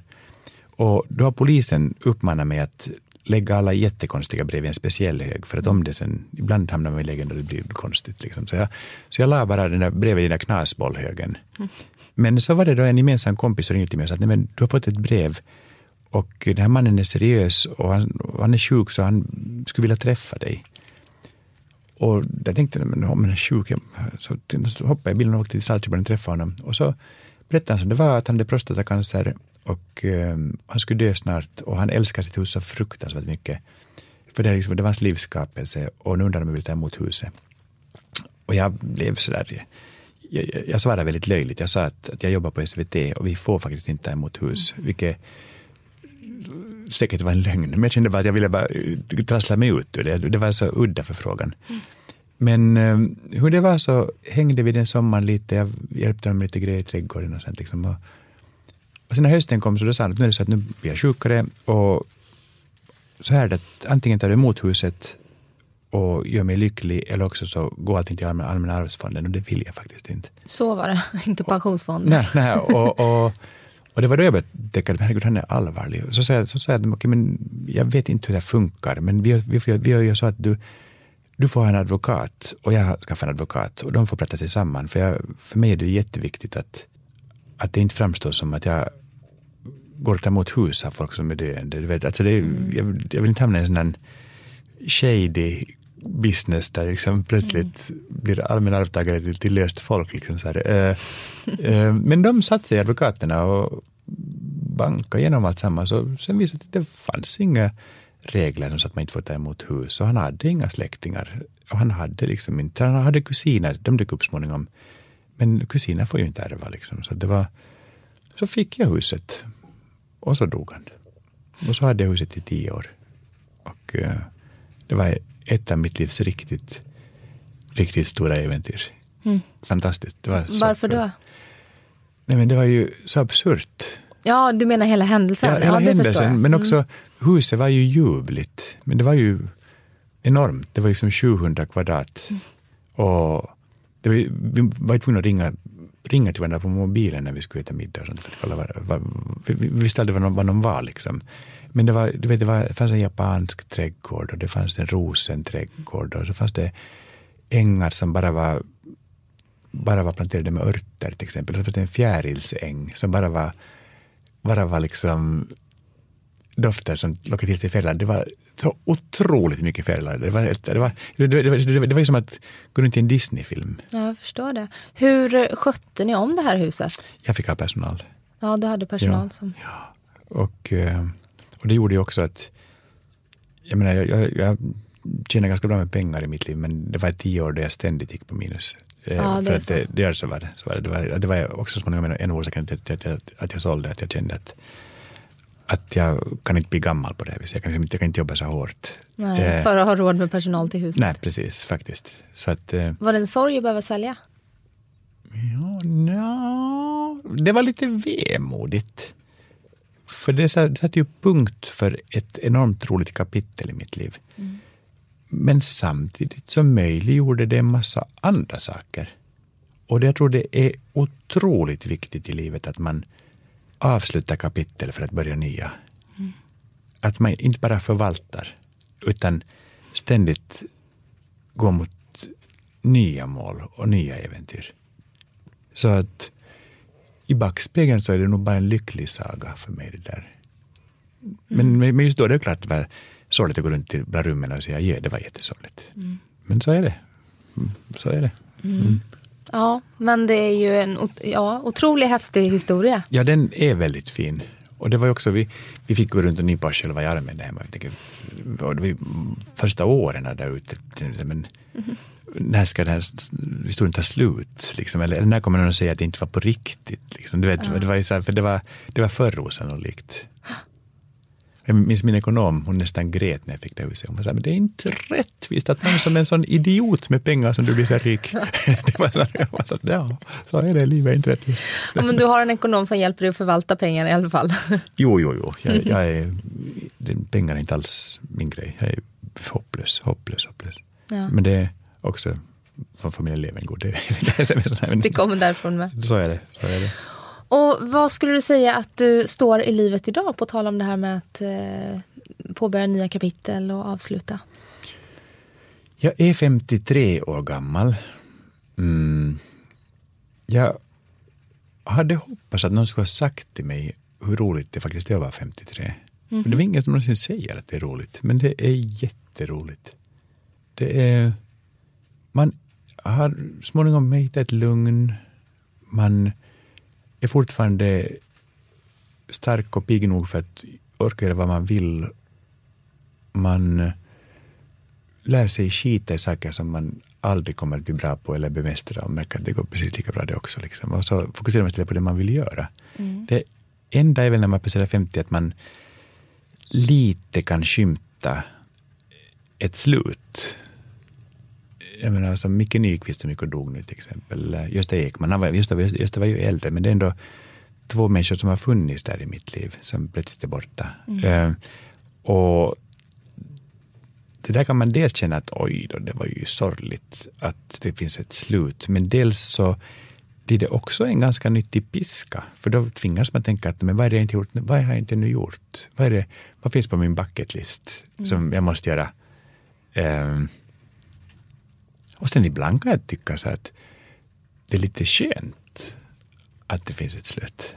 Och då har polisen uppmanat mig att lägga alla jättekonstiga brev i en speciell hög, för att om det sen, ibland hamnar man i lägen där det blir konstigt. Liksom. Så, jag, så jag la bara den där brevet i den där knasbollhögen. Mm. Men så var det då en gemensam kompis som ringde till mig och sa att Nej, men, du har fått ett brev och den här mannen är seriös och han, och han är sjuk så han skulle vilja träffa dig. Och jag tänkte, men om han är sjuk, så, hoppade jag i bilen och åkte till Saltsjöbaden och träffade honom. Och så berättade han som det var att han hade prostatacancer och eh, han skulle dö snart och han älskar sitt hus så fruktansvärt mycket. För det, liksom, det var hans livsskapelse och nu undrade han om jag ville ta emot huset. Och jag blev sådär, jag, jag svarade väldigt löjligt. Jag sa att, att jag jobbar på SVT och vi får faktiskt inte ta emot hus, mm. vilket säkert var en lögn, men jag kände bara att jag ville bara eh, trassla mig ut ur det. Det var så udda förfrågan. Mm. Men eh, hur det var så hängde vi den sommaren lite, jag hjälpte dem med lite grejer i trädgården och sånt. Liksom. Och, och sen när hösten kom så då sa han att nu är det så att nu blir jag sjukare och så här är det att antingen tar du emot huset och gör mig lycklig eller också så går allting till allmänna, arvsfonden och det vill jag faktiskt inte. Så var det, inte pensionsfonden. Nej, nej och, och, och det var då jag började tänka, herregud han är allvarlig. Så sa jag, så sa jag okay, men jag vet inte hur det funkar, men vi, vi, vi, vi gör så att du, du får ha en advokat och jag skaffar en advokat och de får prata sig samman. För, jag, för mig är det jätteviktigt att, att det inte framstår som att jag går att ta emot hus av folk som är döende. Du vet, alltså det, mm. jag, jag, vill inte hamna i en sån shady business där liksom plötsligt mm. blir allmän arvtagare till, till löst folk. Liksom så eh, eh, men de satte sig, advokaterna, och bankade igenom allt och Så sen visade det att det fanns inga regler som sa att man inte får ta emot hus. Och han hade inga släktingar. Och han hade liksom inte, han hade kusiner, de dök upp småningom. Men kusiner får ju inte ärva liksom. Så det var, så fick jag huset. Och så dog han. Och så hade jag huset i tio år. Och eh, det var ett av mitt livs riktigt, riktigt stora äventyr. Mm. Fantastiskt. Var Varför då? Nej, men det var ju så absurt. Ja, du menar hela händelsen? Ja, hela ja, händelsen. Men också, mm. huset var ju ljuvligt. Men det var ju enormt. Det var liksom 700 kvadrat. Mm. Och det var, vi var tvungna att ringa, ringa till varandra på mobilen när vi skulle äta middag. Och sånt, kolla vi, vi visste aldrig vad någon, någon var. Liksom. Men det, var, du vet, det, var, det fanns en japansk trädgård och det fanns en rosenträdgård och så fanns det ängar som bara var bara var planterade med örter till exempel. Så fanns det en fjärilsäng som bara var, bara var liksom dofter som lockade till sig fjärilar. Det var så otroligt mycket fjärilar. Det var, det, var, det, det, det, det var ju som att gå runt i en Disney-film. Ja, jag förstår det. Hur skötte ni om det här huset? Jag fick ha personal. Ja, du hade personal ja. som... Ja. Och, eh, och det gjorde ju också att jag menar, jag, jag, jag tjänade ganska bra med pengar i mitt liv, men det var tio år där jag ständigt gick på minus. Eh, det för att det, det, så var det. Så var det. Det, var, det var också småningom en orsak till att, att, jag, att jag sålde, att jag kände att, att jag kan inte bli gammal på det här viset. Jag kan, liksom jag kan inte jobba så hårt. Nej, eh, för att ha råd med personal till huset. Nej, precis, faktiskt. Så att, eh, var det en sorg att behöva sälja? Ja, no, det var lite vemodigt. För det satte ju punkt för ett enormt roligt kapitel i mitt liv. Mm. Men samtidigt så möjliggjorde det en massa andra saker. Och jag tror det är otroligt viktigt i livet att man avslutar kapitel för att börja nya. Mm. Att man inte bara förvaltar, utan ständigt går mot nya mål och nya äventyr. Så att i backspegeln så är det nog bara en lycklig saga för mig. det där. Men, men just då det är det klart att det var sorgligt att gå runt i rummen och säga ja, det var jättesorgligt. Mm. Men så är det. Mm, så är det. Mm. mm. Ja, men det är ju en ja, otroligt häftig historia. Ja, den är väldigt fin. Och det var också, vi, vi fick gå runt och nypa oss själva i armen där hemma. första åren där ute, men mm när ska den här historien ta slut? Liksom? Eller, när kommer någon att säga att det inte var på riktigt? Liksom? Du vet, ja. det, var ju så här, för det var, det var för osannolikt. Jag minns min ekonom, hon nästan grät när jag fick det huset. Hon sa, men det är inte rättvist att någon som en sån idiot med pengar som du blir så rik. det var så, jag var så, ja, så är det, livet är inte rättvist. ja, men du har en ekonom som hjälper dig att förvalta pengar i alla fall. jo, jo, jo. Jag, jag är, pengar är inte alls min grej. Jag är hopplös, hopplös, hopplös. Ja. Men det också för familjen Levengood. Det, det, kommer därifrån med. Så är det. Så är det. Och vad skulle du säga att du står i livet idag, på tal om det här med att eh, påbörja nya kapitel och avsluta? Jag är 53 år gammal. Mm. Jag hade hoppats att någon skulle ha sagt till mig hur roligt det faktiskt är att vara 53. Mm. Det var ingen som någonsin säger att det är roligt, men det är jätteroligt. Det är man har småningom hittat ett lugn. Man är fortfarande stark och pigg nog för att orka göra vad man vill. Man lär sig skita i saker som man aldrig kommer att bli bra på eller bemästra och märker att det går precis lika bra det också. Liksom. Och så fokuserar man istället på det man vill göra. Mm. Det enda är väl när man passerar 50 att man lite kan skymta ett slut jag menar som Micke Nyqvist som gick och dog nu till exempel, Gösta Ekman, han var, Gösta, Gösta var ju äldre, men det är ändå två människor som har funnits där i mitt liv som plötsligt är borta. Mm. Uh, och det där kan man dels känna att oj då, det var ju sorgligt att det finns ett slut, men dels så blir det också en ganska nyttig piska, för då tvingas man tänka att men vad, är det jag inte gjort, vad har jag inte nu gjort? Vad, är det, vad finns på min bucketlist mm. som jag måste göra? Um, och sen ibland kan jag tycka så att det är lite skönt att det finns ett slut.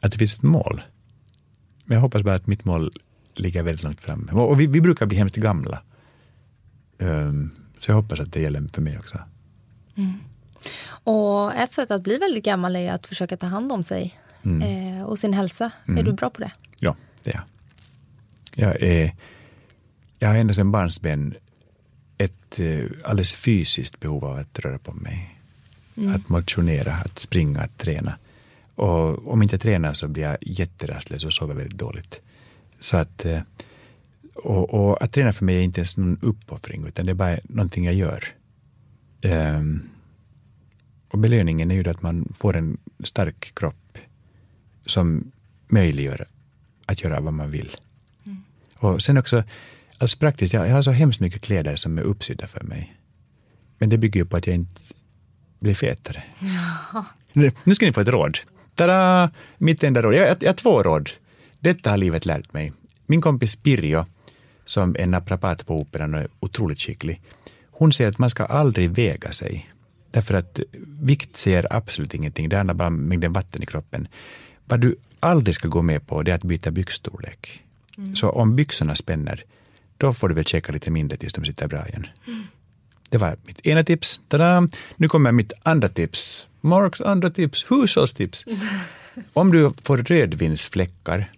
Att det finns ett mål. Men jag hoppas bara att mitt mål ligger väldigt långt fram. Och vi, vi brukar bli hemskt gamla. Um, så jag hoppas att det gäller för mig också. Mm. Och ett sätt att bli väldigt gammal är att försöka ta hand om sig mm. eh, och sin hälsa. Är mm. du bra på det? Ja, det är jag. Jag, är, jag har ända sedan barnsben ett eh, alldeles fysiskt behov av att röra på mig. Mm. Att motionera, att springa, att träna. Och om inte jag tränar så blir jag jätterastlös och sover väldigt dåligt. Så att, eh, och, och, att träna för mig är inte ens någon uppoffring, utan det är bara någonting jag gör. Um, och belöningen är ju att man får en stark kropp som möjliggör att göra vad man vill. Mm. Och sen också, alltså praktiskt, jag, jag har så hemskt mycket kläder som är uppsydda för mig. Men det bygger ju på att jag inte blir fetare. Ja. Nu, nu ska ni få ett råd. Tada! Mitt enda råd. Jag, jag, jag har två råd. Detta har livet lärt mig. Min kompis Pirjo, som är naprapat på Operan och är otroligt skicklig, hon säger att man ska aldrig väga sig. Därför att vikt säger absolut ingenting, det handlar bara om mängden vatten i kroppen. Vad du aldrig ska gå med på det är att byta byxstorlek. Mm. Så om byxorna spänner, då får du väl checka lite mindre tills de sitter bra igen. Mm. Det var mitt ena tips. Tada! Nu kommer mitt andra tips. Marks andra tips, hushållstips. Om du får rödvinsfläckar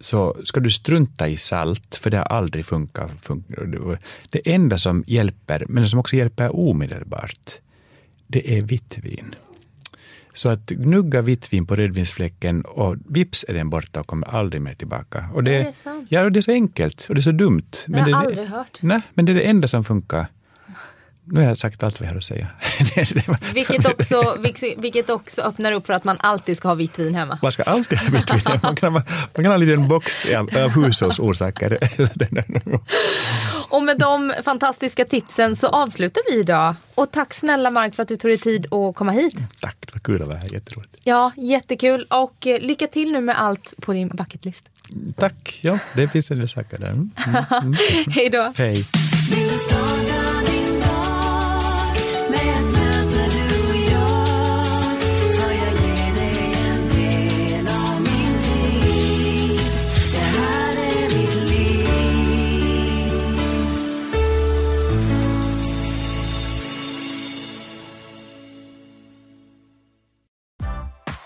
så ska du strunta i salt, för det har aldrig funkat. Det enda som hjälper, men som också hjälper omedelbart, det är vitt vin. Så att gnugga vitt vin på rödvinsfläcken och vips är den borta och kommer aldrig mer tillbaka. Och det, är det sant? Ja, det är så enkelt och det är så dumt. Det har jag aldrig hört. Nej, men det är det enda som funkar. Nu har jag sagt allt vad jag har att säga. vilket, också, vilket också öppnar upp för att man alltid ska ha vitt vin hemma. Man ska alltid ha vitt vin hemma. Man kan, man kan ha en liten box av, av hushållsorsaker. Och med de fantastiska tipsen så avslutar vi idag. Och tack snälla Mark för att du tog dig tid att komma hit. Tack, det var kul att vara här. Jätteroligt. Ja, jättekul. Och eh, lycka till nu med allt på din bucketlist. Tack. Ja, det finns en del saker där. Mm. Mm. mm. Hej då. Hej.